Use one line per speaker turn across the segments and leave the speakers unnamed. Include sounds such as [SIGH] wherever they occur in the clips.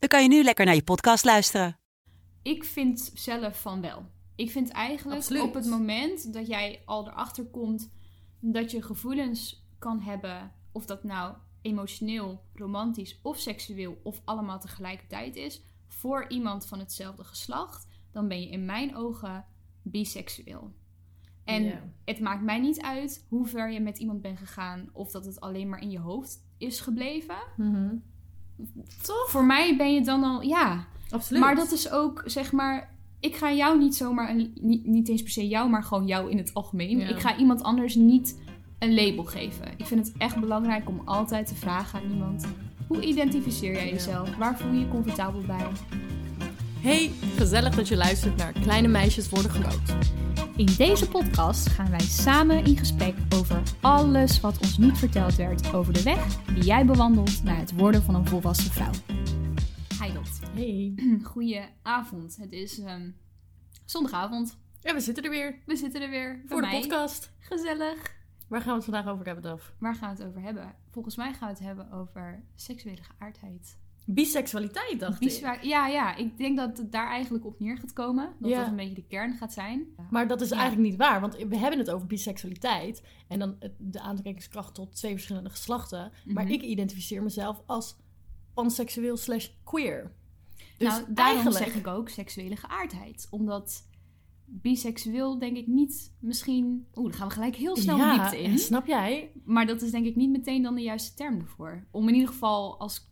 dan kan je nu lekker naar je podcast luisteren.
Ik vind zelf van wel. Ik vind eigenlijk
Absoluut.
op het moment dat jij al erachter komt dat je gevoelens kan hebben, of dat nou emotioneel, romantisch of seksueel of allemaal tegelijkertijd is, voor iemand van hetzelfde geslacht, dan ben je in mijn ogen biseksueel. En het maakt mij niet uit hoe ver je met iemand bent gegaan of dat het alleen maar in je hoofd is gebleven.
Mhm. Toch?
Voor mij ben je dan al, ja,
Absoluut.
maar dat is ook, zeg maar, ik ga jou niet zomaar, een, niet, niet eens per se jou, maar gewoon jou in het algemeen.
Ja.
Ik ga iemand anders niet een label geven. Ik vind het echt belangrijk om altijd te vragen aan iemand, hoe identificeer jij
Ja.
jezelf? Waar voel je je comfortabel bij?
Hey, gezellig dat je luistert naar Kleine Meisjes Worden Groot.
In deze podcast gaan wij samen in gesprek over alles wat ons niet verteld werd over de weg die jij bewandelt naar het worden van een volwassen vrouw. Hi Dot.
Hey. [CLEARS THROAT]
Goeie avond. Het is ehm, zondagavond.
Ja, we zitten er weer.
We zitten er weer.
Voor de
mij.
podcast.
Gezellig.
Waar gaan we het vandaag over hebben, Daf?
Waar gaan we het over hebben? Volgens mij gaan we het hebben over seksuele geaardheid.
Biseksualiteit, dacht ik.
Ja, ja, ik denk dat het daar eigenlijk op neer gaat komen. Dat
Ja.
dat een beetje de kern gaat zijn.
Maar dat is
Ja.
eigenlijk niet waar, want we hebben het over biseksualiteit. En dan de aantrekkingskracht tot twee verschillende geslachten. Maar
Mhm.
ik identificeer mezelf als panseksueel slash queer. Dus
nou, daarom
eigenlijk...
zeg ik ook seksuele geaardheid. Omdat biseksueel denk ik niet misschien... Oeh, dan gaan we gelijk heel snel
ja,
diepte in.
snap jij?
Maar dat is denk ik niet meteen dan de juiste term ervoor. Om in ieder geval als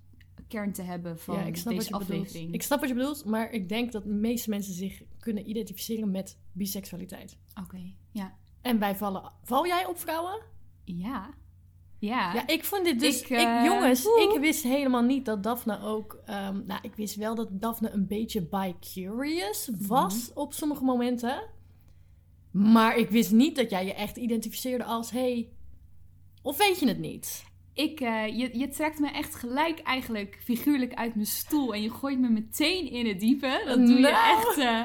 kern te hebben van
ja, ik snap
deze
wat je
aflevering.
bedoelt. Ik snap wat je bedoelt, maar ik denk dat de meeste mensen zich kunnen identificeren met biseksualiteit.
Oké, ja.
En wij vallen... Val jij op vrouwen?
Ja. Ja.
Ja, ik vond dit dus...
Ik,
Ik,
eh,
jongens,
woe.
ik wist helemaal niet dat Daphne ook... ehm, nou, ik wist wel dat Daphne een beetje bi-curious was
Mhm.
op sommige momenten. Maar ik wist niet dat jij je echt identificeerde als... Hey, of weet je het niet?
Ik, eh, je, je trekt me echt gelijk eigenlijk figuurlijk uit mijn stoel en je gooit me meteen in het diepe. Dat doe je
Nou.
echt eh,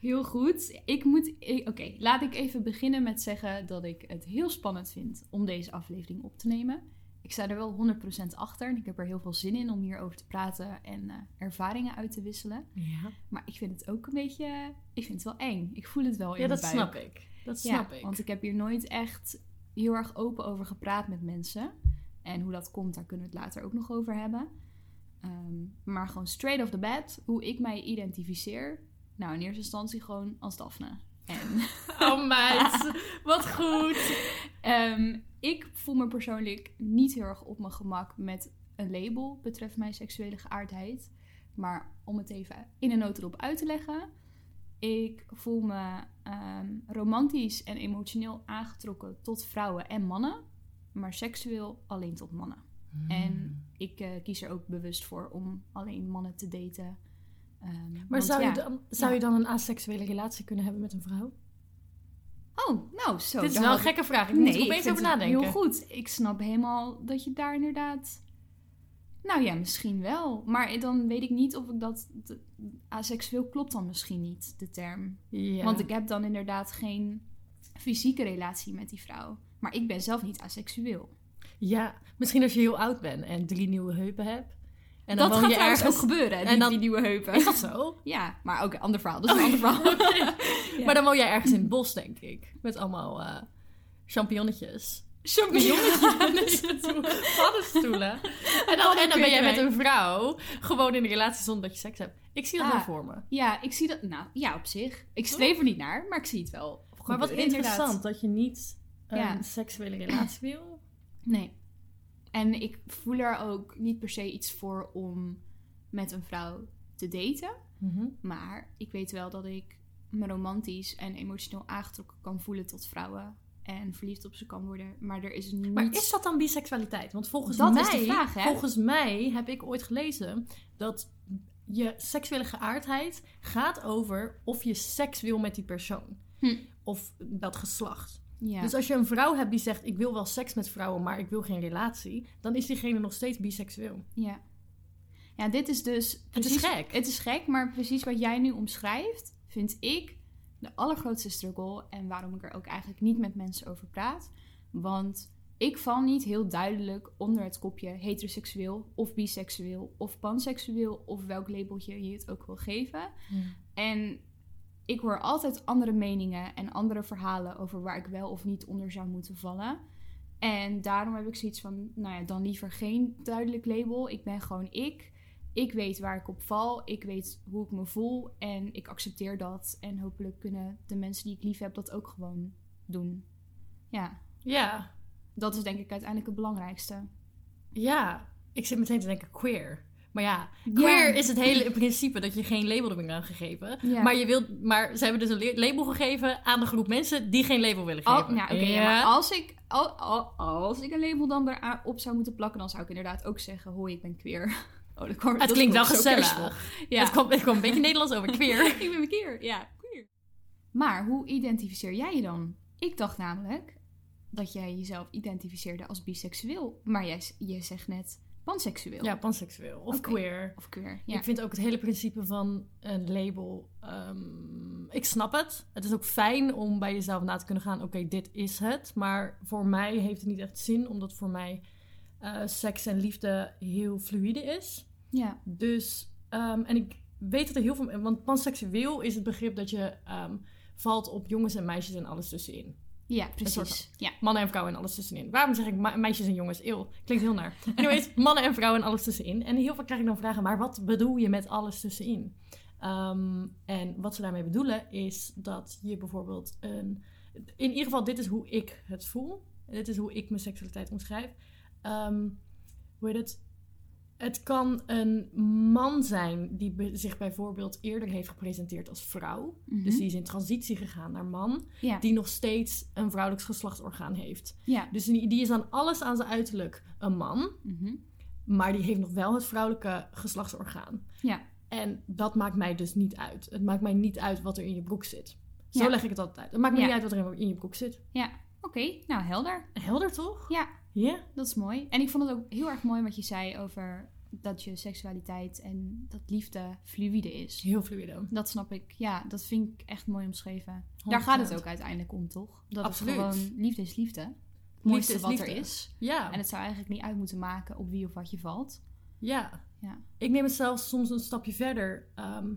heel goed. Ik moet, oké, laat ik even beginnen met zeggen dat ik het heel spannend vind om deze aflevering op te nemen. Ik sta er wel 100% achter en ik heb er heel veel zin in om hierover te praten en eh, ervaringen uit te wisselen.
Ja,
Maar ik vind het ook een beetje, ik vind het wel eng. Ik voel het wel in
ja
mijn
dat
buik.
snap ik. Dat
Ja,
snap ik.
want ik heb hier nooit echt heel erg open over gepraat met mensen. En hoe dat komt, daar kunnen we het later ook nog over hebben. Ehm, maar gewoon straight off the bat, hoe ik mij identificeer. Nou, in eerste instantie gewoon als Daphne. En [LAUGHS]
Oh meid, wat goed.
ehm, ik voel me persoonlijk niet heel erg op mijn gemak met een label betreft mijn seksuele geaardheid. Maar om het even in een notendop uit te leggen. Ik voel me ehm, romantisch en emotioneel aangetrokken tot vrouwen en mannen. Maar seksueel alleen tot mannen. En ik eh, kies er ook bewust voor om alleen mannen te daten. Ehm,
Maar
want
zou,
ja,
je dan, zou
ja.
je dan een aseksuele relatie kunnen hebben met een vrouw?
Oh, nou zo.
Dit is wel een gekke vraag. Ik moet er opeens
vind
over nadenken.
Heel goed. Ik snap helemaal dat je daar inderdaad... Nou ja, misschien wel. Maar dan weet ik niet of ik dat... Aseksueel klopt dan misschien niet, de term.
Ja.
Want ik heb dan inderdaad geen fysieke relatie met die vrouw. Maar ik ben zelf niet aseksueel.
Ja, misschien als je heel oud bent en drie nieuwe heupen hebt. En dan
dat gaat
je ergens...
ook gebeuren, die,
en dan-
die nieuwe heupen.
Is dat zo?
Ja, maar ook een ander verhaal. Dus een ander verhaal. [LAUGHS] [LAUGHS] Ja.
Maar dan woon jij ergens in het bos, denk ik. Met allemaal eh champignonnetjes.
Champignons.
Paddenstoelen. En dan, en dan ben jij met een vrouw gewoon in een relatie zonder dat je seks hebt. Ik zie dat
Ah.
wel voor me.
Ja, ik zie dat... Nou, ja, op zich. Ik streef er niet naar, maar ik zie het wel.
Maar wat interessant dat je niet een
Ja.
seksuele relatie wil.
Nee. En ik voel er ook niet per se iets voor om met een vrouw te daten.
Mhm.
Maar ik weet wel dat ik me romantisch en emotioneel aangetrokken kan voelen tot vrouwen en verliefd op ze kan worden. Maar er is niet...
Maar is dat dan biseksualiteit? Want volgens
Dat
mij,
is de vraag, hè?
volgens mij heb ik ooit gelezen dat je seksuele geaardheid gaat over of je seks wil met die persoon.
Hm.
Of dat geslacht.
Ja.
Dus als je een vrouw hebt die zegt: Ik wil wel seks met vrouwen, maar ik wil geen relatie, dan is diegene nog steeds biseksueel.
Ja. Ja, dit is dus...
Het is gek.
Het is gek, maar precies wat jij nu omschrijft, vind ik de allergrootste struggle. En waarom ik er ook eigenlijk niet met mensen over praat. Want ik val niet heel duidelijk onder het kopje heteroseksueel of biseksueel of panseksueel of welk labeltje je het ook wil geven. En ik hoor altijd andere meningen en andere verhalen over waar ik wel of niet onder zou moeten vallen. En daarom heb ik zoiets van, nou ja, dan liever geen duidelijk label. Ik ben gewoon ik. Ik weet waar ik op val. Ik weet hoe ik me voel. En ik accepteer dat. En hopelijk kunnen de mensen die ik lief heb dat ook gewoon doen. Ja,
Ja,
dat is denk ik uiteindelijk het belangrijkste.
ja. Ik zit meteen te denken queer. Maar ja, queer
Ja.
is het hele principe dat je geen label erbij kan gegeven.
Ja.
Maar, je wilt, maar ze hebben dus een label gegeven aan de groep mensen die geen label willen
Oh,
geven.
nou, oké, ja, maar als ik, al, al- als ik een label dan erop zou moeten plakken, dan zou ik inderdaad ook zeggen: hoi, ik ben queer. [LAUGHS] Oh, dat kwam-
het
dat
klinkt wel gezellig.
Ja.
Het, komt een beetje Nederlands over, [LAUGHS] queer.
ik ben queer. Ja, queer. Maar hoe identificeer jij je dan? Ik dacht namelijk dat jij jezelf identificeerde als biseksueel. Maar jij, zegt net panseksueel.
Ja, panseksueel of queer.
Of queer. Ja.
Ik vind ook het hele principe van een label. ehm, ik snap het. Het is ook fijn om bij jezelf na te kunnen gaan. Oké, dit is het. Maar voor mij heeft het niet echt zin, omdat voor mij eh, seks en liefde heel fluïde is.
ja.
Dus, ehm, en ik weet dat er heel veel. Want panseksueel is het begrip dat je ehm, valt op jongens en meisjes en alles tussenin.
Ja, precies. Ja.
Mannen en vrouwen en alles tussenin. Waarom zeg ik meisjes en jongens? Eeuw, klinkt heel naar. [LAUGHS] Anyways, mannen en vrouwen en alles tussenin. En heel vaak krijg ik dan vragen, maar wat bedoel je met alles tussenin? Ehm, en wat ze daarmee bedoelen is dat je bijvoorbeeld een... In ieder geval, dit is hoe ik het voel. Dit is hoe ik mijn seksualiteit omschrijf. Ehm, hoe heet het? Het kan een man zijn die zich bijvoorbeeld eerder heeft gepresenteerd als vrouw.
Mhm.
Dus die is in transitie gegaan naar man
ja.
die nog steeds een vrouwelijk geslachtsorgaan heeft.
ja.
Dus die, die is aan alles aan zijn uiterlijk een man,
Mhm.
maar die heeft nog wel het vrouwelijke geslachtsorgaan.
ja.
En dat maakt mij dus niet uit. Het maakt mij niet uit wat er in je broek zit. Zo leg ik het altijd uit. Het maakt me niet uit wat er in je broek zit.
Ja. Oké, nou helder.
Helder toch?
Ja,
Ja?
dat is mooi. En ik vond het ook heel erg mooi wat je zei over dat je seksualiteit en dat liefde fluïde is.
Heel fluide.
Dat snap ik. Ja, dat vind ik echt mooi omschreven. Daar gaat het
100%.
ook uiteindelijk om, toch? Dat
Absoluut.
het gewoon liefde is liefde. Het mooiste
is
wat
liefde.
er is.
Ja.
En het zou eigenlijk niet uit moeten maken op wie of wat je valt.
Ja.
Ja.
Ik neem het zelfs soms een stapje verder. Ehm,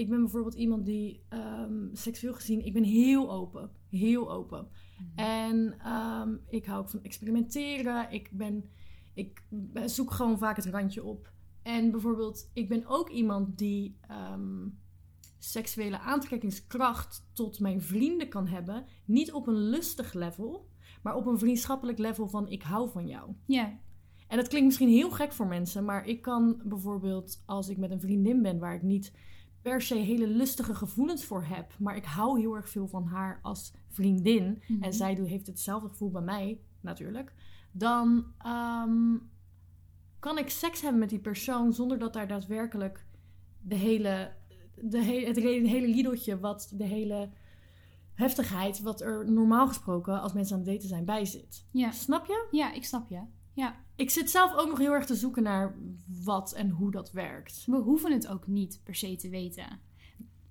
ik ben bijvoorbeeld iemand die ehm, seksueel gezien, ik ben heel open. Heel open. En ehm, ik hou ook van experimenteren. Ik, ben, ik zoek gewoon vaak het randje op. En bijvoorbeeld, ik ben ook iemand die ehm, seksuele aantrekkingskracht tot mijn vrienden kan hebben. Niet op een lustig level, maar op een vriendschappelijk level van ik hou van jou.
Ja,
En dat klinkt misschien heel gek voor mensen, maar ik kan bijvoorbeeld als ik met een vriendin ben waar ik niet per se hele lustige gevoelens voor heb, maar ik hou heel erg veel van haar als vriendin
Mhm.
en zij doet- heeft hetzelfde gevoel bij mij natuurlijk, dan ehm, kan ik seks hebben met die persoon zonder dat daar daadwerkelijk de hele, de he- het hele liedeltje, wat de hele heftigheid, wat er normaal gesproken als mensen aan het daten zijn, bij zit.
ja.
Snap je?
ja ik snap je. Ja,
Ik zit zelf ook nog heel erg te zoeken naar wat en hoe dat werkt.
we hoeven het ook niet per se te weten.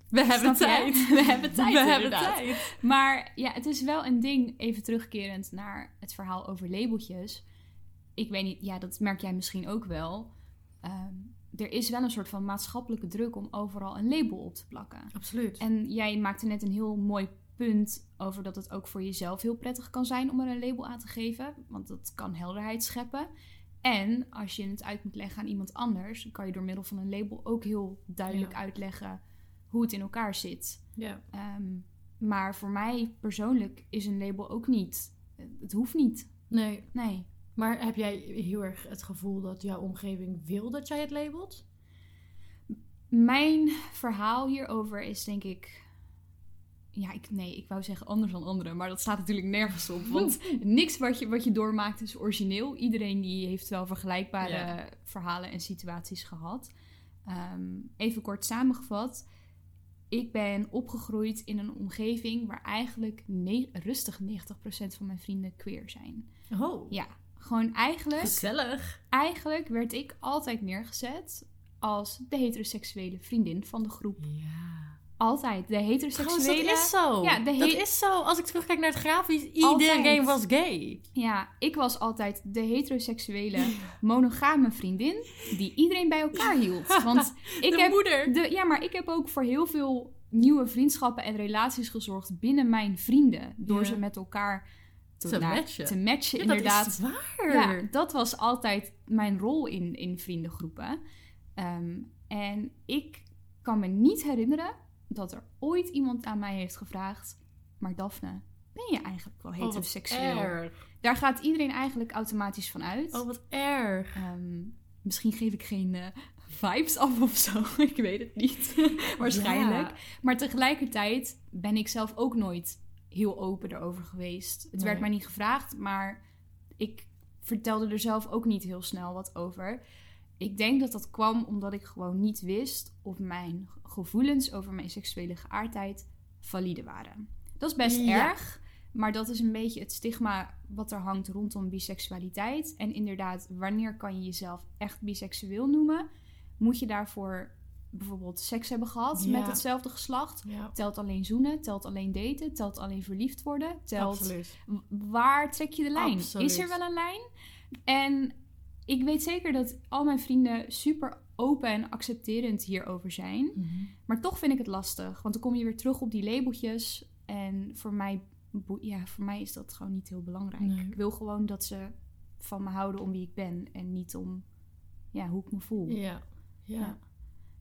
We
Snap je? [LAUGHS] We hebben tijd,
We hebben tijd.
Maar ja, het is wel een ding, even terugkerend naar het verhaal over labeltjes. Ik weet niet, ja, dat merk jij misschien ook wel. Ehm, er is wel een soort van maatschappelijke druk om overal een label op te plakken.
Absoluut.
En jij maakte net een heel mooi punt over dat het ook voor jezelf heel prettig kan zijn om er een label aan te geven. Want dat kan helderheid scheppen. En als je het uit moet leggen aan iemand anders, dan kan je door middel van een label ook heel duidelijk
Ja.
uitleggen hoe het in elkaar zit.
ja.
Ehm, maar voor mij persoonlijk is een label ook niet. Het hoeft niet.
Nee.
Nee.
Maar heb jij heel erg het gevoel dat jouw omgeving wil dat jij het labelt?
Mijn verhaal hierover is denk ik. Ja, ik, nee, ik wou zeggen anders dan anderen, maar dat staat natuurlijk nergens op. [LAUGHS] Want niks wat je, wat je doormaakt is origineel. Iedereen die heeft wel vergelijkbare verhalen en situaties gehad. Ehm, even kort samengevat. Ik ben opgegroeid in een omgeving waar eigenlijk rustig 90% van mijn vrienden queer zijn.
Oh,
Ja, gewoon eigenlijk,
gezellig.
eigenlijk werd ik altijd neergezet als de heteroseksuele vriendin van de groep.
Ja.
Altijd. De
Trouwens,
heteroseksuele...
dat is zo.
Ja, de
dat is zo. Als ik terugkijk naar het grafisch,
Altijd.
iedereen was gay.
Ja, ik was altijd de heteroseksuele monogame vriendin die iedereen bij elkaar hield. [LAUGHS] Want ik
de
heb
moeder.
de, ja, maar ik heb ook voor heel veel nieuwe vriendschappen en relaties gezorgd binnen mijn vrienden. Door
Ja.
ze met elkaar te,
Te
nou,
matchen.
te matchen.
Ja,
inderdaad.
Dat is waar.
Ja, dat was altijd mijn rol in, in vriendengroepen. Ehm, en ik kan me niet herinneren dat er ooit iemand aan mij heeft gevraagd... Maar Daphne, ben je eigenlijk wel
Oh,
heteroseksueel?
erg.
Daar gaat iedereen eigenlijk automatisch van uit.
Oh, wat erg.
Ehm, misschien geef ik geen eh, vibes af of zo. [LAUGHS] ik weet het niet. [LAUGHS] Waarschijnlijk.
Ja.
Maar tegelijkertijd ben ik zelf ook nooit heel open erover geweest. Het
Nee.
werd mij niet gevraagd, maar ik vertelde er zelf ook niet heel snel wat over. Ik denk dat dat kwam omdat ik gewoon niet wist of mijn gevoelens over mijn seksuele geaardheid valide waren. Dat is best
Ja.
erg, maar dat is een beetje het stigma wat er hangt rondom biseksualiteit. En inderdaad, wanneer kan je jezelf echt biseksueel noemen? Moet je daarvoor bijvoorbeeld seks hebben gehad
Ja.
met hetzelfde geslacht?
Ja,
Telt alleen zoenen? Telt alleen daten? Telt alleen verliefd worden? Telt
absoluut.
waar trek je de lijn?
Absoluut.
Is er wel een lijn? En ik weet zeker dat al mijn vrienden super open en accepterend hierover zijn.
Mhm.
Maar toch vind ik het lastig. Want dan kom je weer terug op die labeltjes. En voor mij, ja, voor mij is dat gewoon niet heel belangrijk.
Nee.
Ik wil gewoon dat ze van me houden om wie ik ben. En niet om ja, hoe ik me voel.
Ja. Ja.
Ja.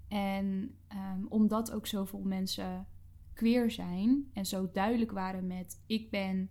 En ehm, omdat ook zoveel mensen queer zijn en zo duidelijk waren met ik ben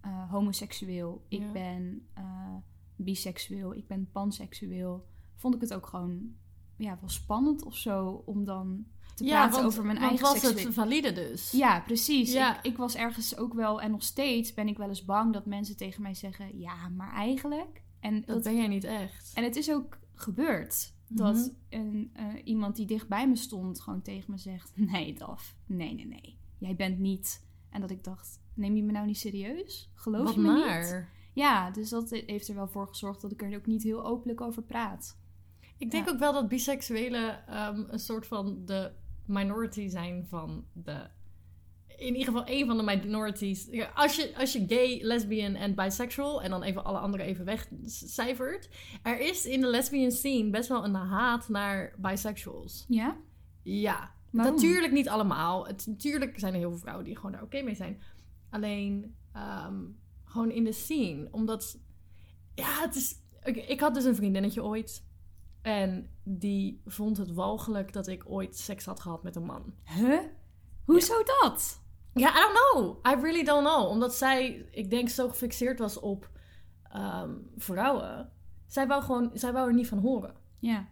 eh, homoseksueel, ik
Ja.
ben eh, biseksueel, ik ben panseksueel, vond ik het ook gewoon ja, wel spannend of zo om dan te praten over mijn
want
eigen
was het valide dus?
Ja, precies.
Ja.
Ik, ik was ergens ook wel, en nog steeds ben ik wel eens bang dat mensen tegen mij zeggen, ja, maar eigenlijk... En
Dat
dat
ben jij niet echt.
en het is ook gebeurd.
Mhm.
Dat een, eh, iemand die dicht bij me stond gewoon tegen me zegt... [LAUGHS] Nee, Daf. Nee, nee, nee. Jij bent niet... En dat ik dacht, neem je me nou niet serieus? Geloof
Wat
je me niet? Ja, dus dat heeft er wel voor gezorgd dat ik er ook niet heel openlijk over praat.
Ik denk
Ja.
ook wel dat biseksuelen ehm, een soort van de minority zijn van de... In ieder geval één van de minorities. Als je, als je gay, lesbian en bisexual... en dan even alle andere even wegcijfert... er is in de lesbian scene best wel een haat naar bisexuals.
Ja?
Ja,
Waarom?
natuurlijk niet allemaal. Het, natuurlijk zijn er heel veel vrouwen die gewoon daar oké mee zijn. Alleen ehm, gewoon in de scene. Omdat, ja, het is... Ik, ik had dus een vriendinnetje ooit. En die vond het walgelijk dat ik ooit seks had gehad met een man.
Huh? Hoezo dat?
Ja, I don't know. I really don't know. Omdat zij, ik denk, zo gefixeerd was op ehm, vrouwen. Zij wou gewoon, zij wou er niet van horen.
Ja.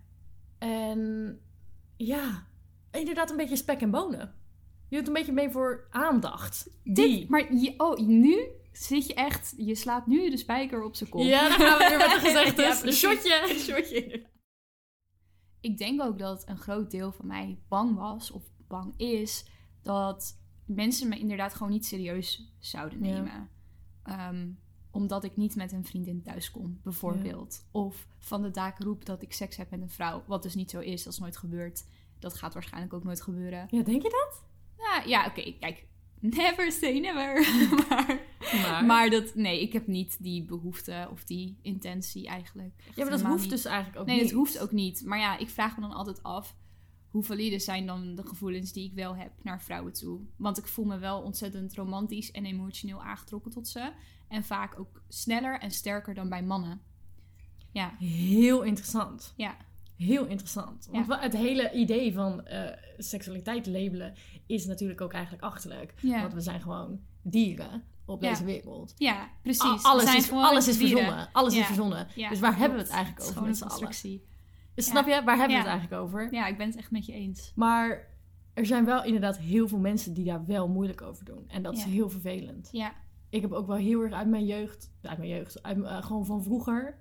En ja, inderdaad een beetje spek en bonen. Je doet een beetje mee voor aandacht. Die.
Dit, maar je, oh, nu zit je echt... Je slaat nu de spijker op zijn kop.
Ja, dan gaan we weer met de [LAUGHS] gezegdes.
Ja,
een shotje. [LAUGHS] Een shotje.
ik denk ook dat een groot deel van mij bang was of bang is dat mensen me inderdaad gewoon niet serieus zouden
Ja.
nemen. Ehm, omdat ik niet met een vriendin thuis kom, bijvoorbeeld. Of van de daken roep dat ik seks heb met een vrouw. Wat dus niet zo is, dat is nooit gebeurd. Dat gaat waarschijnlijk ook nooit gebeuren.
Ja, denk je dat?
Ja, ja oké, kijk. Never say never. [LAUGHS] [LAUGHS] maar,
Maar,
maar dat, nee, ik heb niet die behoefte of die intentie eigenlijk. Echt
ja, maar dat hoeft
niet.
dus eigenlijk ook
Nee,
niet.
dat hoeft ook niet. Maar ja, ik vraag me dan altijd af... hoe valide zijn dan de gevoelens die ik wel heb naar vrouwen toe? Want ik voel me wel ontzettend romantisch en emotioneel aangetrokken tot ze. En vaak ook sneller en sterker dan bij mannen. Ja,
Heel interessant.
ja,
Heel interessant. Want
Ja.
het hele idee van eh, seksualiteit labelen is natuurlijk ook eigenlijk achterlijk.
Ja.
Want we zijn gewoon dieren op deze wereld.
ja precies.
Alles
zijn
is, alles is
dieren.
verzonnen. Alles is verzonnen. Dus waar hebben we het eigenlijk over met z'n allen? Dus snap je, waar hebben we het eigenlijk over?
Ja, ik ben het echt met je eens.
Maar er zijn wel inderdaad heel veel mensen die daar wel moeilijk over doen. En dat is heel vervelend.
Ja.
Ik heb ook wel heel erg uit mijn jeugd, uit mijn jeugd, uit, eh, gewoon van vroeger.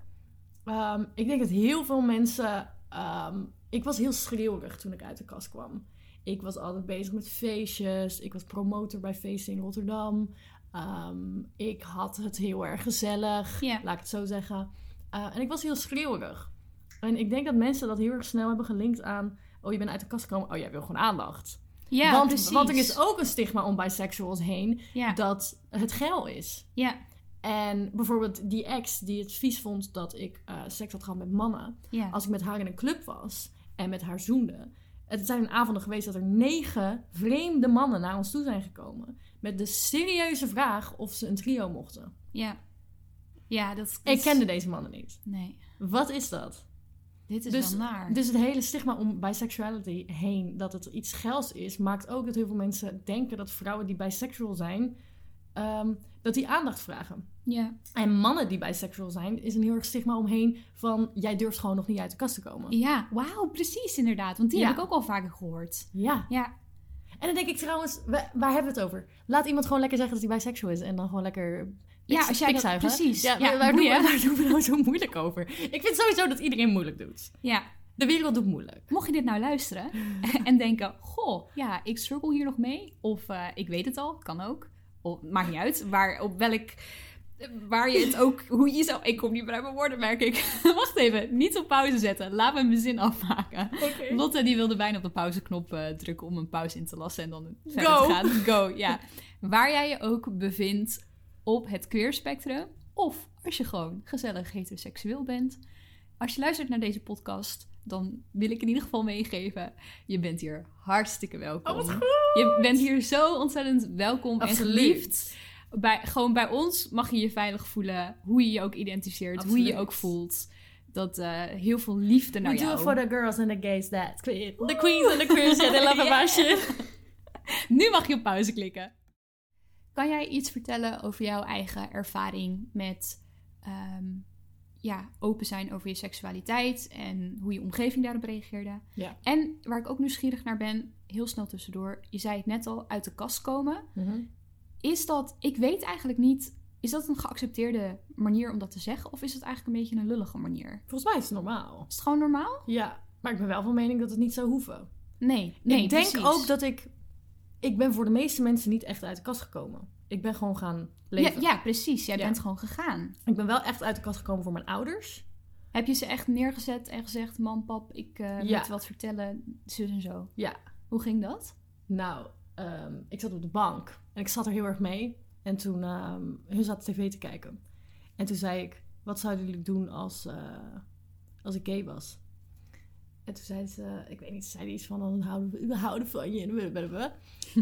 Ehm, ik denk dat heel veel mensen. Ehm, ik was heel schreeuwerig toen ik uit de kast kwam. Ik was altijd bezig met feestjes. Ik was promotor bij feesten in Rotterdam. Ehm, ik had het heel erg gezellig, laat ik het zo zeggen. Eh, en ik was heel schreeuwerig. En ik denk dat mensen dat heel erg snel hebben gelinkt aan... Oh, je bent uit de kast gekomen. Oh, jij wil gewoon aandacht.
Ja,
want,
precies.
want er is ook een stigma om bisexuals heen
Ja.
dat het geil is.
Ja.
En bijvoorbeeld die ex die het vies vond dat ik eh, seks had gehad met mannen.
Ja.
Als ik met haar in een club was en met haar zoende. Het zijn avonden geweest dat er negen vreemde mannen naar ons toe zijn gekomen. Met de serieuze vraag of ze een trio mochten.
Ja. Ja, dat...
Ik
dat-
kende deze mannen niet.
Nee.
Wat is dat?
Dit is
Dus-
wel naar.
Dus het hele stigma om bisexuality heen, dat het iets geils is, maakt ook dat heel veel mensen denken dat vrouwen die bisexual zijn, ehm, dat die aandacht vragen.
Ja.
En mannen die bisexual zijn, is een heel erg stigma omheen van jij durft gewoon nog niet uit de kast te komen.
Ja, wauw, precies inderdaad. Want die
Ja.
heb ik ook al vaker gehoord.
Ja.
Ja.
En dan denk ik trouwens, wa- waar hebben we het over? Laat iemand gewoon lekker zeggen dat hij bisexual is en dan gewoon lekker
Ja, als jij dat- precies.
Ja,
Ja,
waar, doen we, [LAUGHS] waar doen we nou zo moeilijk over? Ik vind sowieso dat iedereen moeilijk doet.
Ja.
De wereld doet moeilijk.
Mocht je dit nou luisteren [LAUGHS] en denken, goh, ja, ik struggle hier nog mee. Of eh, ik weet het al, kan ook. Of, maakt niet uit, waar, op welk... Waar je het ook, hoe je zo... Ik kom niet meer uit mijn woorden, merk ik. [LAUGHS] Wacht even, niet op pauze zetten. Laat me mijn zin afmaken. Lotte die wilde bijna op de pauzeknop eh, drukken om een pauze in te lassen en dan verder
Go.
te gaan. Go, ja. Waar jij je ook bevindt op het queer spectrum. Of als je gewoon gezellig heteroseksueel bent. Als je luistert naar deze podcast, dan wil ik in ieder geval meegeven. Je bent hier hartstikke welkom.
Oh, wat goed.
Je bent hier zo ontzettend welkom en geliefd. Bij, gewoon bij ons mag je je veilig voelen. Hoe je je ook identificeert. Hoe je je ook voelt. Dat eh, heel veel liefde naar
We do
jou.
it for the girls and the gays that. The queens and the queers, [LAUGHS] yeah, they love shit.
Nu mag je op pauze klikken. Kan jij iets vertellen over jouw eigen ervaring met ehm, ja, open zijn over je seksualiteit en hoe je omgeving daarop reageerde?
Ja.
En waar ik ook nieuwsgierig naar ben, heel snel tussendoor, je zei het net al, uit de kast komen. Is dat, ik weet eigenlijk niet, is dat een geaccepteerde manier om dat te zeggen? Of is het eigenlijk een beetje een lullige manier?
Volgens mij is het normaal.
Is het gewoon normaal?
Ja, maar ik ben wel van mening dat het niet zou hoeven.
Nee, nee
ik denk
precies.
ook dat ik... Ik ben voor de meeste mensen niet echt uit de kast gekomen. Ik ben gewoon gaan leven.
ja, precies. Jij
Ja.
bent gewoon gegaan.
Ik ben wel echt uit de kast gekomen voor mijn ouders.
Heb je ze echt neergezet en gezegd: Mam, pap, ik wil
Ja.
je wat vertellen, zus en zo?
Ja.
Hoe ging dat?
Nou, ehm, ik zat op de bank en ik zat er heel erg mee. En toen, ehm hun zaten tv te kijken. En toen zei ik, wat zouden jullie doen als, eh, als ik gay was? En toen zei ze, ik weet niet, ze zei iets van, dan houden we, we houden van je. [LAUGHS]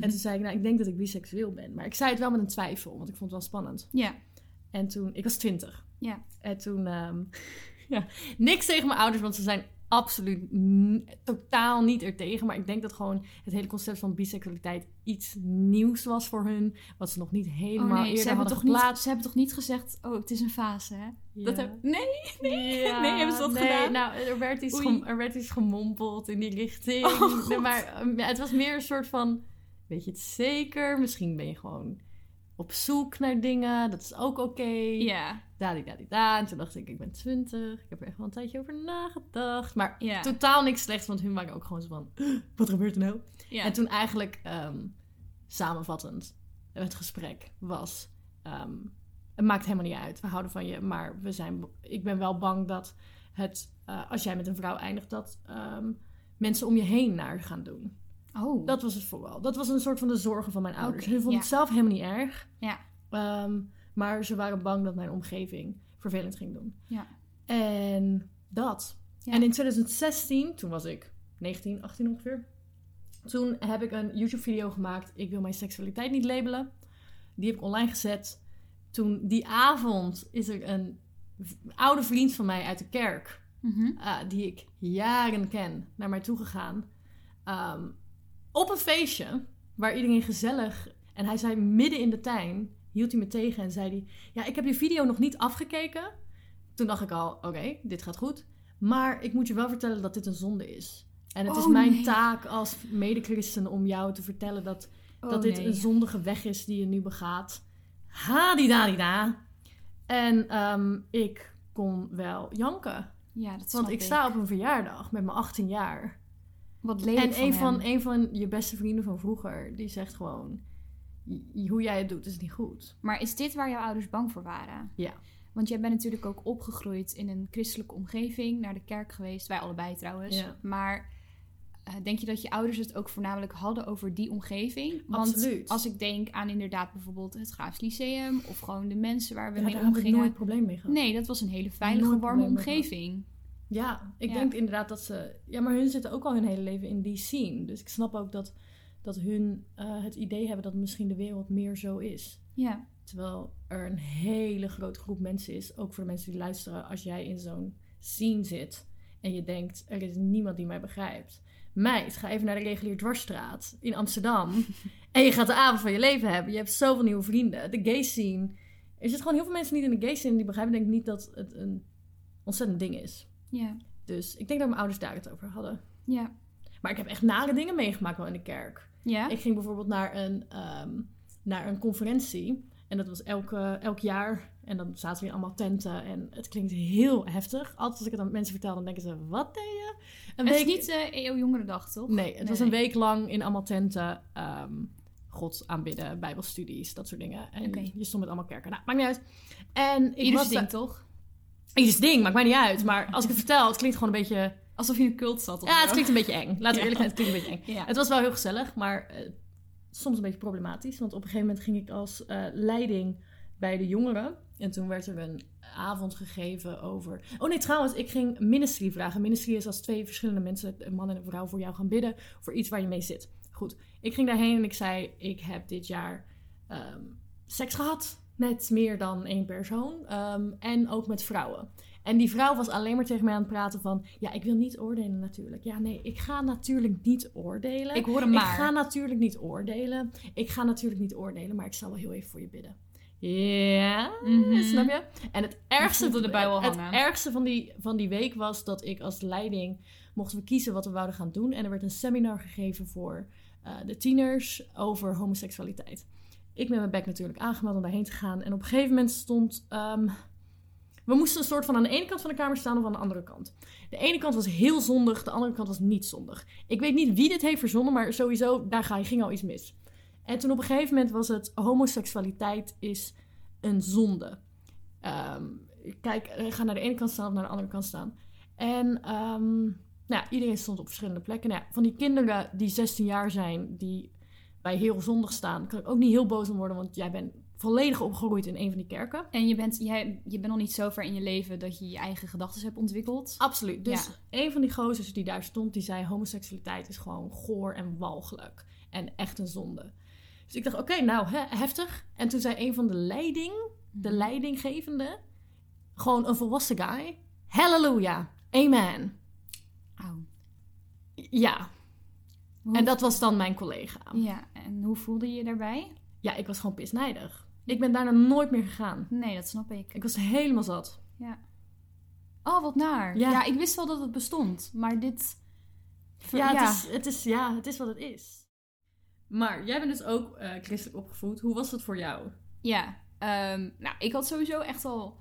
En toen zei ik, nou, ik denk dat ik biseksueel ben. Maar ik zei het wel met een twijfel, want ik vond het wel spannend.
Ja.
En toen, ik was twintig.
Ja.
En toen, ehm, [LAUGHS] ja, niks tegen mijn ouders, want ze zijn absoluut totaal niet ertegen. Maar ik denk dat gewoon het hele concept van biseksualiteit iets nieuws was voor hun. Wat ze nog niet helemaal
oh nee,
eerder
ze hebben,
hadden
toch niet, ze hebben toch niet gezegd: Oh, het is een fase, hè? Dat heb... Nee, [LAUGHS] nee.
Ja,
Nee, hebben ze dat
nee,
gedaan?
Nou, er werd, iets
Oei.
gem- er werd iets gemompeld in die richting.
Oh.
Nee, maar ehm, het was meer een soort van... Weet je het zeker? Misschien ben je gewoon op zoek naar dingen. Dat is ook oké.
Ja.
Da-di-da-di-da. En toen dacht ik, ik ben 20. Ik heb er echt wel een tijdje over nagedacht. Maar
Ja.
totaal niks slechts, want hun waren ook gewoon zo van... Wat gebeurt er nou?
ja.
En toen eigenlijk ehm, samenvattend het gesprek was... ehm, het maakt helemaal niet uit. We houden van je, maar we zijn, ik ben wel bang dat het... eh, als jij met een vrouw eindigt, dat ehm, mensen om je heen naar gaan doen.
Oh.
Dat was het vooral. Dat was een soort van de zorgen van mijn ouders. Hun vonden
ja.
het zelf helemaal niet erg.
Ja.
Ehm, maar ze waren bang dat mijn omgeving vervelend ging doen.
Ja.
En dat.
Ja.
En in 2016, toen was ik 19, 18 ongeveer. Toen heb ik een YouTube-video gemaakt. Ik wil mijn seksualiteit niet labelen. Die heb ik online gezet. Toen die avond is er een oude vriend van mij uit de kerk
Mhm.
eh, die ik jaren ken, naar mij toegegaan. Ehm op een feestje waar iedereen gezellig. En hij zei midden in de tuin, hield hij me tegen en zei hij: Ja, ik heb je video nog niet afgekeken. Toen dacht ik al: Oké, dit gaat goed. Maar ik moet je wel vertellen dat dit een zonde is. En het is
Oh,
mijn
nee.
taak als medechristen om jou te vertellen dat,
Oh,
dat dit
nee.
een zondige weg is die je nu begaat. Ha-di-da-di-da. En ehm, ik kon wel janken.
Ja, dat
Want
snap
ik sta op een verjaardag met mijn 18 jaar.
Wat lelijk
En een van, een van je beste vrienden van vroeger, die zegt gewoon... "J- Hoe jij het doet is niet goed.
Maar is dit waar jouw ouders bang voor waren?
Ja.
Want jij bent natuurlijk ook opgegroeid in een christelijke omgeving, naar de kerk geweest. Wij allebei trouwens.
Ja.
Maar eh, denk je dat je ouders het ook voornamelijk hadden over die omgeving? Want
Absoluut.
als ik denk aan inderdaad bijvoorbeeld het Graafs Lyceum of gewoon de mensen waar we
Ja,
mee
daar heb ik
omgingen.
nooit probleem mee gehad.
Nee, dat was een hele veilige, warme omgeving.
Ja, ik
Ja.
denk inderdaad dat ze... Ja, maar hun zitten ook al hun hele leven in die scene. Dus ik snap ook dat, dat hun eh, het idee hebben dat misschien de wereld meer zo is.
Ja.
Terwijl er een hele grote groep mensen is, ook voor de mensen die luisteren, als jij in zo'n scene zit en je denkt, er is niemand die mij begrijpt. Meid, ga even naar de regulier dwarsstraat in Amsterdam [LAUGHS] en je gaat de avond van je leven hebben. Je hebt zoveel nieuwe vrienden. De gay scene. Er zitten gewoon heel veel mensen niet in de gay scene die begrijpen denk ik niet dat het een ontzettend ding is.
Ja.
Dus ik denk dat mijn ouders daar het over hadden.
Ja.
Maar ik heb echt nare dingen meegemaakt wel in de kerk.
Ja?
Ik ging bijvoorbeeld naar een, ehm, naar een conferentie. En dat was elke, elk jaar. En dan zaten we in allemaal tenten. En het klinkt heel heftig. Altijd als ik het aan mensen vertel, dan denken ze... Wat deed je? Een
Het is niet de EO Jongerendag, toch?
Nee, het
Nee,
was een week lang in allemaal tenten. ehm God aanbidden, bijbelstudies, dat soort dingen. En je stond met allemaal kerken. Nou, maakt niet uit. En ik was
ding, toch?
Ieders ding, maakt mij niet uit. Maar als ik het vertel, het klinkt gewoon een beetje...
Alsof je in een cult zat.
Ja, het klinkt een beetje eng. Laten we eerlijk zijn, het klinkt een beetje eng.
Ja.
Het was wel heel gezellig, maar eh, soms een beetje problematisch. Want op een gegeven moment ging ik als eh, leiding bij de jongeren. En toen werd er een avond gegeven over... Oh nee, trouwens, ik ging ministry vragen. Ministry is als twee verschillende mensen, een man en een vrouw, voor jou gaan bidden. Voor iets waar je mee zit. Goed, ik ging daarheen en ik zei... Ik heb dit jaar ehm, seks gehad met meer dan één persoon. ehm, en ook met vrouwen. En die vrouw was alleen maar tegen mij aan het praten van... Ja, ik wil niet oordelen natuurlijk. Ja, nee, ik ga natuurlijk niet oordelen.
Ik hoor hem
Ik
maar.
ga natuurlijk niet oordelen. Ik ga natuurlijk niet oordelen, maar ik zal wel heel even voor je bidden. Ja,
Mhm.
snap je? En het ergste,
de al
het ergste van, die, van die week was dat ik als leiding mochten we kiezen wat we wouden gaan doen. En er werd een seminar gegeven voor eh, de tieners over homoseksualiteit. Ik met mijn bek natuurlijk aangemeld om daarheen te gaan. En op een gegeven moment stond... ehm, we moesten een soort van aan de ene kant van de kamer staan of aan de andere kant. De ene kant was heel zondig, de andere kant was niet zondig. Ik weet niet wie dit heeft verzonnen, maar sowieso, daar ging al iets mis. En toen op een gegeven moment was het, homoseksualiteit is een zonde. Ehm, kijk, eh, ga naar de ene kant staan of naar de andere kant staan. En ehm, nou ja, iedereen stond op verschillende plekken. Nou ja, van die kinderen die 16 jaar zijn, die bij heel zondig staan, kan ik ook niet heel boos om worden, want jij bent volledig opgegroeid in een van die kerken.
En je bent, jij, je bent nog niet zo ver in je leven dat je je eigen gedachten hebt ontwikkeld.
Absoluut. Dus
Ja.
een van die gozers die daar stond, die zei: homoseksualiteit is gewoon goor en walgelijk. En echt een zonde. Dus ik dacht: oké, nou, heftig. En toen zei een van de leiding, de leidinggevende, gewoon een volwassen guy: Halleluja, amen.
Auw.
Ja.
Hoe-
En dat was dan mijn collega.
Ja, en hoe voelde je je daarbij?
Ja, ik was gewoon pisnijdig. Ik ben daarna nooit meer gegaan.
Nee, dat snap ik.
Ik was helemaal zat.
Ja. Oh, wat naar.
Ja.
Ja. ik wist wel dat het bestond, maar dit...
Ja, Het, is, het, is, ja het is wat het is. Maar jij bent dus ook eh, christelijk opgevoed. Hoe was dat voor jou?
Ja, ehm, nou, ik had sowieso echt al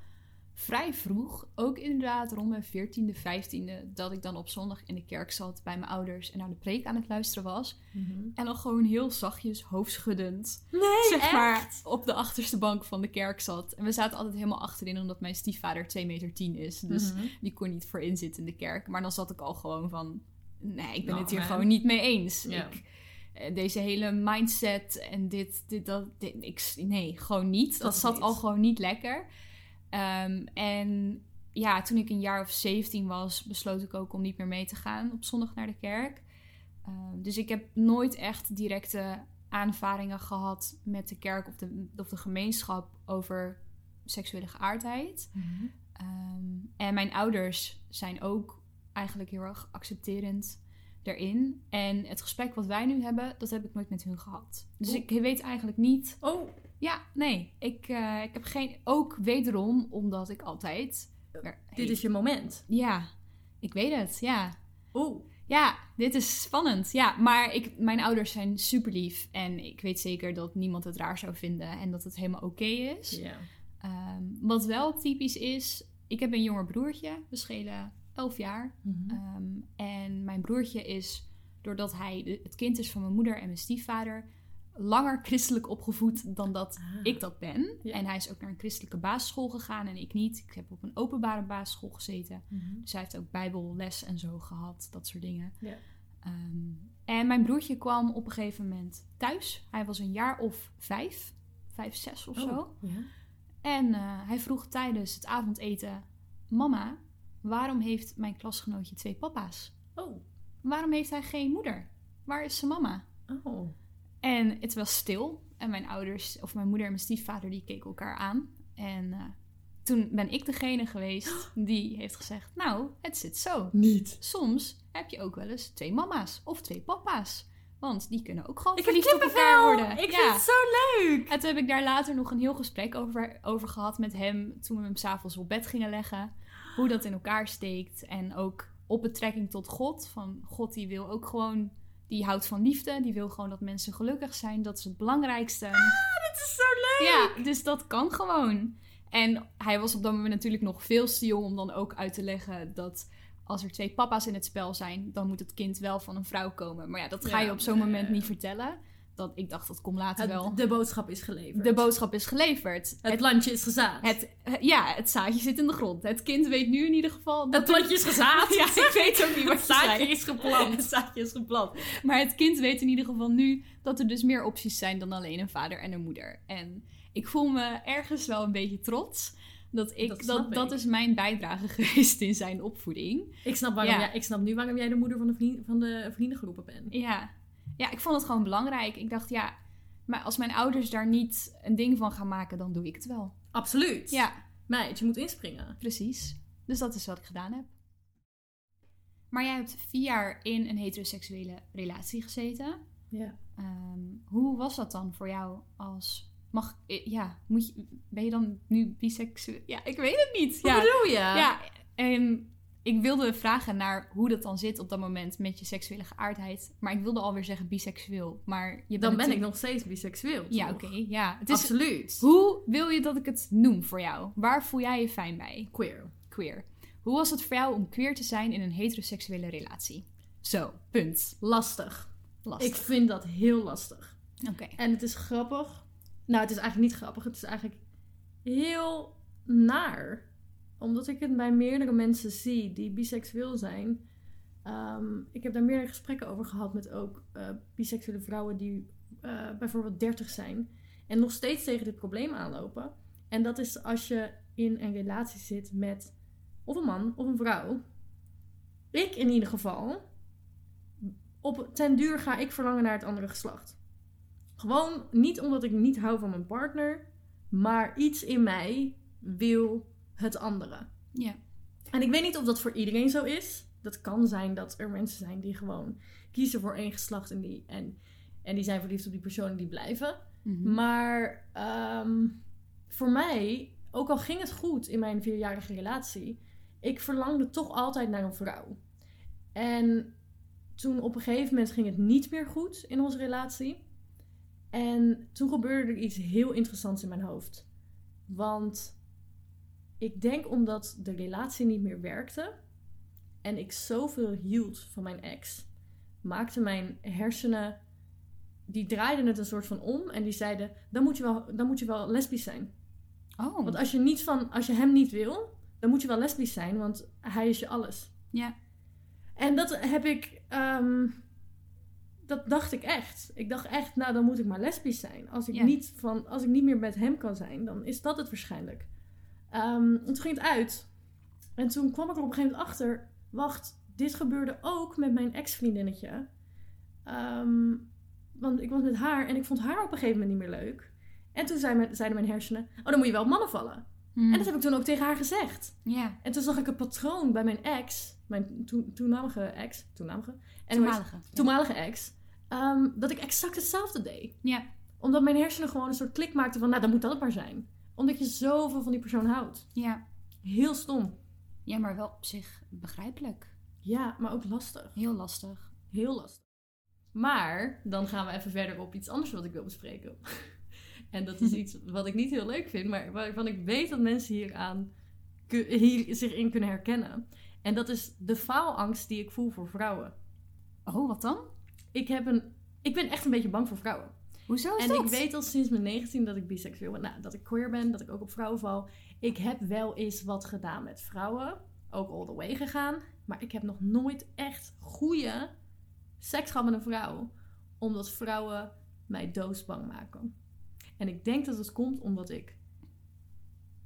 vrij vroeg, ook inderdaad rond mijn 14e, 15e, dat ik dan op zondag in de kerk zat bij mijn ouders en naar de preek aan het luisteren was. En dan gewoon heel zachtjes, hoofdschuddend,
Nee,
zeg maar, op de achterste bank van de kerk zat. En we zaten altijd helemaal achterin, omdat mijn stiefvader 2 meter 10 is. Dus
Mhm.
die kon niet voorin zitten in de kerk. Maar dan zat ik al gewoon van, nee, ik ben
Nou,
het hier
man.
gewoon niet mee eens. Ik, eh, deze hele mindset en dit, dit, dat, dit, ik, nee, gewoon niet. Dat, zat
niet.
al gewoon niet lekker. Ehm, en ja, toen ik een jaar of 17 was, besloot ik ook om niet meer mee te gaan op zondag naar de kerk. Ehm, dus ik heb nooit echt directe aanvaringen gehad met de kerk of de, of de gemeenschap over seksuele geaardheid. Ehm, en mijn ouders zijn ook eigenlijk heel erg accepterend daarin. En het gesprek wat wij nu hebben, dat heb ik nooit met hun gehad. Dus ik weet eigenlijk niet.
Oh,
Ja, nee. Ik, eh, ik heb geen. Ook wederom omdat ik altijd.
dit is je moment.
Ja, ik weet het. Ja.
Oh,
Ja, dit is spannend. Ja, maar ik, mijn ouders zijn super lief. En ik weet zeker dat niemand het raar zou vinden. En dat het helemaal oké is.
Ja.
Ehm, wat wel typisch is, ik heb een jonger broertje. We schelen 11 jaar. Ehm, en mijn broertje is, doordat hij het kind is van mijn moeder en mijn stiefvader, langer christelijk opgevoed dan dat
Ah.
ik dat ben.
Ja.
En hij is ook naar een christelijke basisschool gegaan en ik niet. Ik heb op een openbare basisschool gezeten.
Mhm.
Dus hij heeft ook bijbelles en zo gehad, dat soort dingen.
Ja.
Ehm, en mijn broertje kwam op een gegeven moment thuis. Hij was een jaar of vijf, vijf, zes of zo.
Oh, ja.
En eh, hij vroeg tijdens het avondeten: Mama, waarom heeft mijn klasgenootje twee papa's?
Oh.
Waarom heeft hij geen moeder? Waar is zijn mama?
Oh.
En het was stil. En mijn ouders, of mijn moeder en mijn stiefvader, die keken elkaar aan. En eh, toen ben ik degene geweest [GASPS] die heeft gezegd: Nou, het zit zo.
Niet.
Soms heb je ook wel eens twee mama's of twee papa's. Want die kunnen ook gewoon
Ik
verliefd op elkaar worden.
Ik
Ja.
vind het zo leuk.
En toen heb ik daar later nog een heel gesprek over, over gehad met hem. Toen we hem s'avonds op bed gingen leggen. Hoe dat in elkaar steekt. En ook op betrekking tot God. Van God die wil ook gewoon... Die houdt van liefde. Die wil gewoon dat mensen gelukkig zijn. Dat is het belangrijkste.
Het is zo leuk.
Ja, dus dat kan gewoon. En hij was op dat moment natuurlijk nog veel te jong om dan ook uit te leggen dat als er twee papa's in het spel zijn, dan moet het kind wel van een vrouw komen. Maar ja, dat ga
Ja,
je op zo'n moment niet vertellen. Dat, ik dacht, dat komt later wel.
De boodschap is geleverd.
De boodschap is geleverd.
het plantje is gezaaid.
Het, ja, het zaadje zit in de grond. Het kind weet nu in ieder geval...
Het plantje is gezaaid. [LAUGHS]
Ja, ik weet ook niet wat [LAUGHS]
Het
je
zaadje
zei.
is geplant.
Het zaadje is geplant. Maar het kind weet in ieder geval nu dat er dus meer opties zijn dan alleen een vader en een moeder. En ik voel me ergens wel een beetje trots. Dat, ik,
Dat
dat, dat,
ik.
is mijn bijdrage [LAUGHS] geweest in zijn opvoeding.
Ik snap, waarom
Ja.
jij, ik snap nu waarom jij de moeder van de, vriend, van de vriendengroepen bent.
Ja. Ja, ik vond het gewoon belangrijk. Ik dacht, ja, maar als mijn ouders daar niet een ding van gaan maken, dan doe ik het wel.
Absoluut.
Ja,
Meid, je moet inspringen.
Precies. Dus dat is wat ik gedaan heb. Maar jij hebt vier jaar in een heteroseksuele relatie gezeten.
Ja.
Ehm, hoe was dat dan voor jou als... Mag, eh, ja, moet je, ben je dan nu biseksueel? Ja, ik weet het niet.
Wat
Ja,
bedoel je?
ja ehm, ik wilde vragen naar hoe dat dan zit op dat moment met je seksuele geaardheid. Maar ik wilde alweer zeggen biseksueel. Maar je bent
Dan ben ik nog steeds biseksueel.
Ja, oké. ja. Het is,
Absoluut.
hoe wil je dat ik het noem voor jou? Waar voel jij je fijn bij?
Queer.
queer. Hoe was het voor jou om queer te zijn in een heteroseksuele relatie? Zo, punt.
Lastig.
Lastig.
Ik vind dat heel lastig.
Oké.
En het is grappig. Nou, het is eigenlijk niet grappig. Het is eigenlijk heel naar. Omdat ik het bij meerdere mensen zie die biseksueel zijn. Ehm, ik heb daar meerdere gesprekken over gehad met ook eh, biseksuele vrouwen die eh, bijvoorbeeld 30 zijn. En nog steeds tegen dit probleem aanlopen. En dat is als je in een relatie zit met of een man of een vrouw. Ik in ieder geval. Op ten duur ga ik verlangen naar het andere geslacht. Gewoon niet omdat ik niet hou van mijn partner, maar iets in mij wil het andere.
Ja.
En ik weet niet of dat voor iedereen zo is. Dat kan zijn dat er mensen zijn die gewoon kiezen voor één geslacht en die, en, en die zijn verliefd op die persoon en die blijven.
Mhm.
Maar ehm, voor mij, ook al ging het goed in mijn vierjarige relatie, ik verlangde toch altijd naar een vrouw. En toen op een gegeven moment ging het niet meer goed in onze relatie. En toen gebeurde er iets heel interessants in mijn hoofd. Want ik denk omdat de relatie niet meer werkte en ik zoveel hield van mijn ex, maakte mijn hersenen die draaiden het een soort van om en die zeiden: dan moet je wel, dan moet je wel lesbisch zijn.
Oh.
Want als je, niet van, als je hem niet wil, dan moet je wel lesbisch zijn, want hij is je alles.
Ja.
En dat heb ik, ehm, dat dacht ik echt. Ik dacht echt, nou dan moet ik maar lesbisch zijn. Als ik,
Ja.
niet, van, als ik niet meer met hem kan zijn, dan is dat het waarschijnlijk. Ehm, en toen ging het uit. En toen kwam ik er op een gegeven moment achter, wacht, dit gebeurde ook met mijn ex-vriendinnetje. Ehm, want ik was met haar en ik vond haar op een gegeven moment niet meer leuk. En toen zei mijn- zeiden mijn hersenen, oh dan moet je wel op mannen vallen.
Hmm.
En dat heb ik toen ook tegen haar gezegd.
Ja.
En toen zag ik een patroon bij mijn ex, mijn toen- toenmalige ex, toenmalige,
Toenmalige. Ja.
toenmalige ex, ehm, dat ik exact hetzelfde deed.
Ja.
Omdat mijn hersenen gewoon een soort klik maakten van, nou dan moet dat het maar zijn. Omdat je zoveel van die persoon houdt.
Ja.
Heel stom.
Ja, maar wel op zich begrijpelijk.
Ja, maar ook lastig.
Heel lastig.
Heel lastig. Maar dan gaan we even verder op iets anders wat ik wil bespreken. [LAUGHS] en dat is [LAUGHS] iets wat ik niet heel leuk vind, maar waarvan ik weet dat mensen hieraan hier zich in kunnen herkennen. En dat is de faalangst die ik voel voor vrouwen.
Oh, wat dan?
Ik, heb een, ik ben echt een beetje bang voor vrouwen.
Hoezo is
En
dat?
ik weet al sinds mijn 19 dat ik biseksueel ben. Nou, dat ik queer ben, dat ik ook op vrouwen val. Ik heb wel eens wat gedaan met vrouwen. Ook all the way gegaan. Maar ik heb nog nooit echt goede seks gehad met een vrouw. Omdat vrouwen mij doodsbang maken. En ik denk dat het komt omdat ik...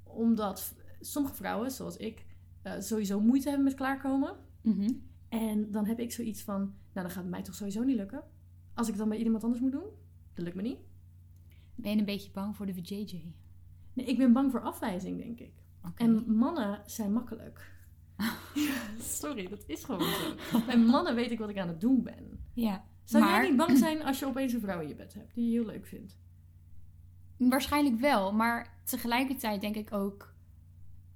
Omdat sommige vrouwen, zoals ik, eh, sowieso moeite hebben met klaarkomen.
Mhm.
En dan heb ik zoiets van... Nou, dan gaat het mij toch sowieso niet lukken. Als ik het dan bij iemand anders moet doen, dat lukt me niet.
Ben je een beetje bang voor de VJJ?
Nee, ik ben bang voor afwijzing, denk ik. En mannen zijn makkelijk. Ja, [LAUGHS] sorry, dat is gewoon zo. [LAUGHS] Bij mannen weet ik wat ik aan het doen ben.
Ja.
Zou
maar,
jij niet bang zijn als je opeens een vrouw in je bed hebt die je heel leuk vindt?
Waarschijnlijk wel, maar tegelijkertijd denk ik ook...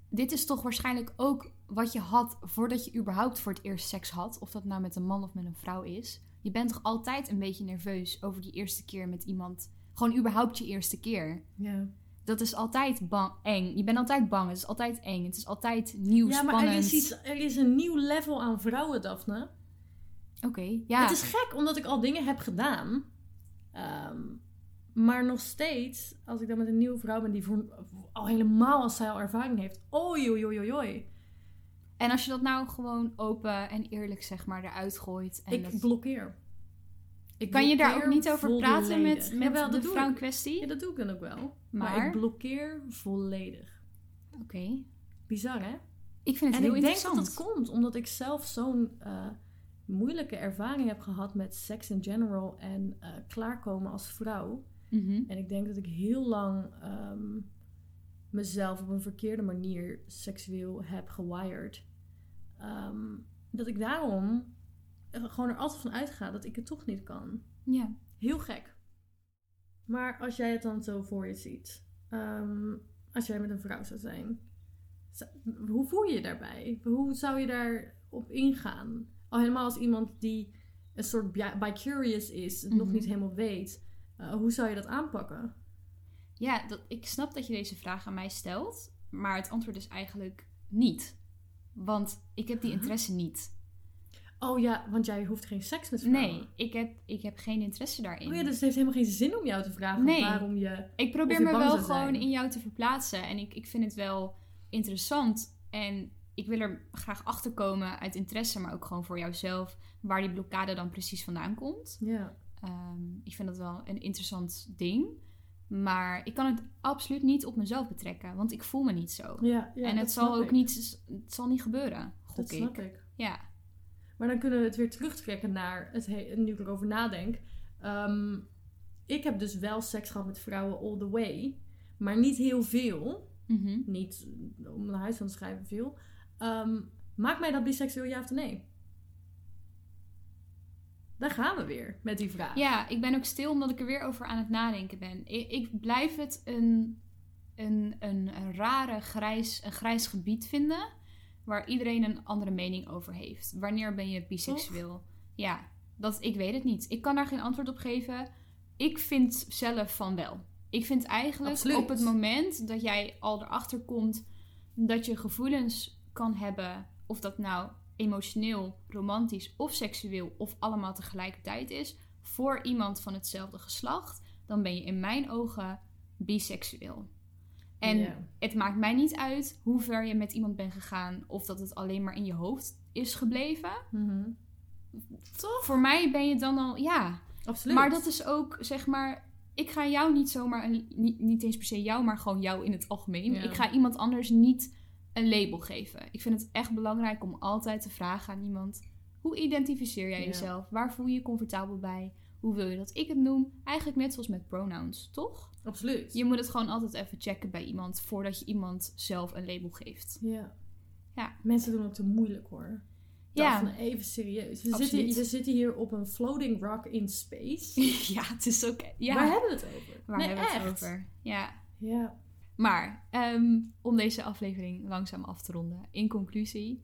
Dit is toch waarschijnlijk ook wat je had voordat je überhaupt voor het eerst seks had. Of dat nou met een man of met een vrouw is. Je bent toch altijd een beetje nerveus over die eerste keer met iemand. Gewoon überhaupt je eerste keer.
Ja.
Dat is altijd bang, eng. Je bent altijd bang. Het is altijd eng. Het is altijd nieuw,
Ja, maar
spannend.
er is, iets, er is een nieuw level aan vrouwen, Daphne.
Oké, ja.
Het is gek, omdat ik al dingen heb gedaan. Ehm, maar nog steeds, als ik dan met een nieuwe vrouw ben die voor, al helemaal als zij al ervaring heeft. Oei, oei, oei, oei.
En als je dat nou gewoon open en eerlijk zeg maar eruit gooit. En
Ik
dat-
blokkeer. Ik
Kan je daar ook niet over praten met, met
Jawel,
de
dat
vrouw in kwestie?
Ja, dat doe ik dan ook wel. Maar,
Maar?
ik blokkeer volledig.
Oké.
Bizar, hè?
Ik vind het
en
heel
ik denk dat het komt omdat ik zelf zo'n eh, moeilijke ervaring heb gehad met seks in general en eh, klaarkomen als vrouw.
Mhm.
En ik denk dat ik heel lang ehm, mezelf op een verkeerde manier seksueel heb gewired. Ehm, dat ik daarom er gewoon er altijd van uitga dat ik het toch niet kan.
Ja.
Heel gek. Maar als jij het dan zo voor je ziet, ehm, als jij met een vrouw zou zijn, hoe voel je je daarbij? Hoe zou je daarop ingaan? Al helemaal als iemand die een soort bi- bi-curious is, het nog
Mhm.
niet helemaal weet. Eh, hoe zou je dat aanpakken?
Ja, dat, ik snap dat je deze vraag aan mij stelt. Maar het antwoord is eigenlijk niet. Want ik heb die
Huh?
interesse niet.
Oh ja, want jij hoeft geen seks met vrouwen.
Nee, ik heb, ik heb geen interesse daarin.
Oh ja, dus het heeft helemaal geen zin om jou te vragen
Nee.
waarom je...
Ik probeer
je
me wel gewoon in jou te verplaatsen. En ik, ik vind het wel interessant. En ik wil er graag achter komen uit interesse, maar ook gewoon voor jouzelf. Waar die blokkade dan precies vandaan komt.
Ja,
Ehm, ik vind dat wel een interessant ding. Maar ik kan het absoluut niet op mezelf betrekken. Want ik voel me niet zo.
ja, ja
en het zal ook
ik.
niet, het zal niet gebeuren,
Dat
ik.
snap ik.
Ja.
Maar dan kunnen we het weer terugtrekken naar het he- nu ik erover nadenk. Ehm, ik heb dus wel seks gehad met vrouwen all the way. Maar niet heel veel.
Mhm.
Niet om naar huis van te schrijven veel. Ehm, maakt mij dat biseksueel ja of nee? Daar gaan we weer met die vraag.
Ja, ik ben ook stil omdat ik er weer over aan het nadenken ben. Ik, ik blijf het een, een, een, een rare grijs, een grijs gebied vinden. Waar iedereen een andere mening over heeft. Wanneer ben je biseksueel? Ja, dat, ik weet het niet. Ik kan daar geen antwoord op geven. Ik vind zelf van wel. Ik vind eigenlijk
Absoluut.
op het moment dat jij al erachter komt dat je gevoelens kan hebben, of dat nou emotioneel, romantisch of seksueel of allemaal tegelijkertijd is, voor iemand van hetzelfde geslacht, dan ben je in mijn ogen biseksueel. En het maakt mij niet uit hoe ver je met iemand bent gegaan of dat het alleen maar in je hoofd is gebleven.
Mhm. Toch?
Voor mij ben je dan al, ja.
Absoluut.
Maar dat is ook, zeg maar, ik ga jou niet zomaar, niet, niet eens per se jou, maar gewoon jou in het algemeen. Ik ga iemand anders niet een label geven. Ik vind het echt belangrijk om altijd te vragen aan iemand, hoe identificeer jij
Ja.
jezelf? Waar voel je je comfortabel bij? Hoe wil je dat ik het noem? Eigenlijk net zoals met pronouns, toch?
Absoluut.
Je moet het gewoon altijd even checken bij iemand voordat je iemand zelf een label geeft.
Ja.
Ja.
Mensen doen ook te moeilijk hoor.
Ja.
Daphne, even serieus. We
Absoluut.
zitten, we zitten hier op een floating rock in space. [LAUGHS]
ja, het is ook. Ja,
Waar hebben we het over?
waar
nee,
hebben we het over? Ja.
Ja.
Maar ehm, om deze aflevering langzaam af te ronden. In conclusie,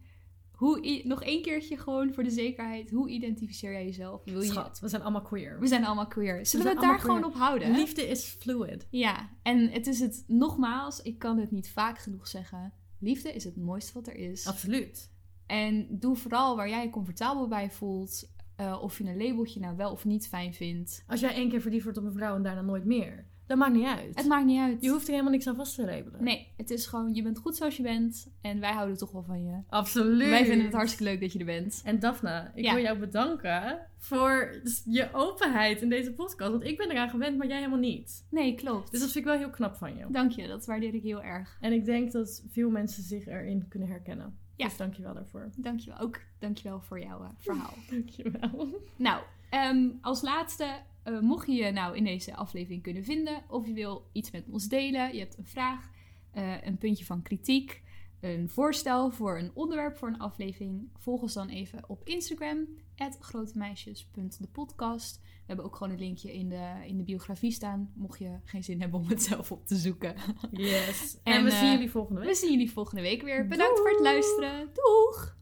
Hoe, nog één keertje gewoon voor de zekerheid. Hoe identificeer jij jezelf? Wil je,
Schat, we zijn allemaal queer.
we zijn allemaal queer. Zullen we, het daar gewoon op houden?
Liefde is fluid.
Ja, en het is het nogmaals, ik kan het niet vaak genoeg zeggen. Liefde is het mooiste wat er is.
Absoluut.
En doe vooral waar jij je comfortabel bij voelt. eh, of je een labeltje nou wel of niet fijn vindt.
Als jij één keer verliefd wordt op een vrouw en daarna nooit meer, dat maakt niet uit.
Het maakt niet uit.
Je hoeft er helemaal niks aan vast te labelen.
Nee, het is gewoon, je bent goed zoals je bent. En wij houden toch wel van je.
Absoluut.
Wij vinden het hartstikke leuk dat je er bent.
En Daphne, ik
Ja.
wil jou bedanken voor je openheid in deze podcast. Want ik ben eraan gewend, maar jij helemaal niet.
Nee, klopt.
Dus dat vind ik wel heel knap van je.
Dank je, dat waardeer ik heel erg.
En ik denk dat veel mensen zich erin kunnen herkennen.
Ja.
Dus dank je wel daarvoor.
Dank je wel. Ook dank je wel voor jouw eh, verhaal. [LAUGHS]
Dank je wel.
Nou, ehm, als laatste, eh, mocht je je nou in deze aflevering kunnen vinden, of je wil iets met ons delen, je hebt een vraag, eh, een puntje van kritiek, een voorstel voor een onderwerp voor een aflevering, volg ons dan even op Instagram, grotemeisjes.depodcast. We hebben ook gewoon een linkje in de, in de biografie staan, mocht je geen zin hebben om het zelf op te zoeken.
Yes. En, [LAUGHS]
En,
we
eh,
zien jullie volgende week.
We zien jullie volgende week weer. Bedankt voor het luisteren. Doeg!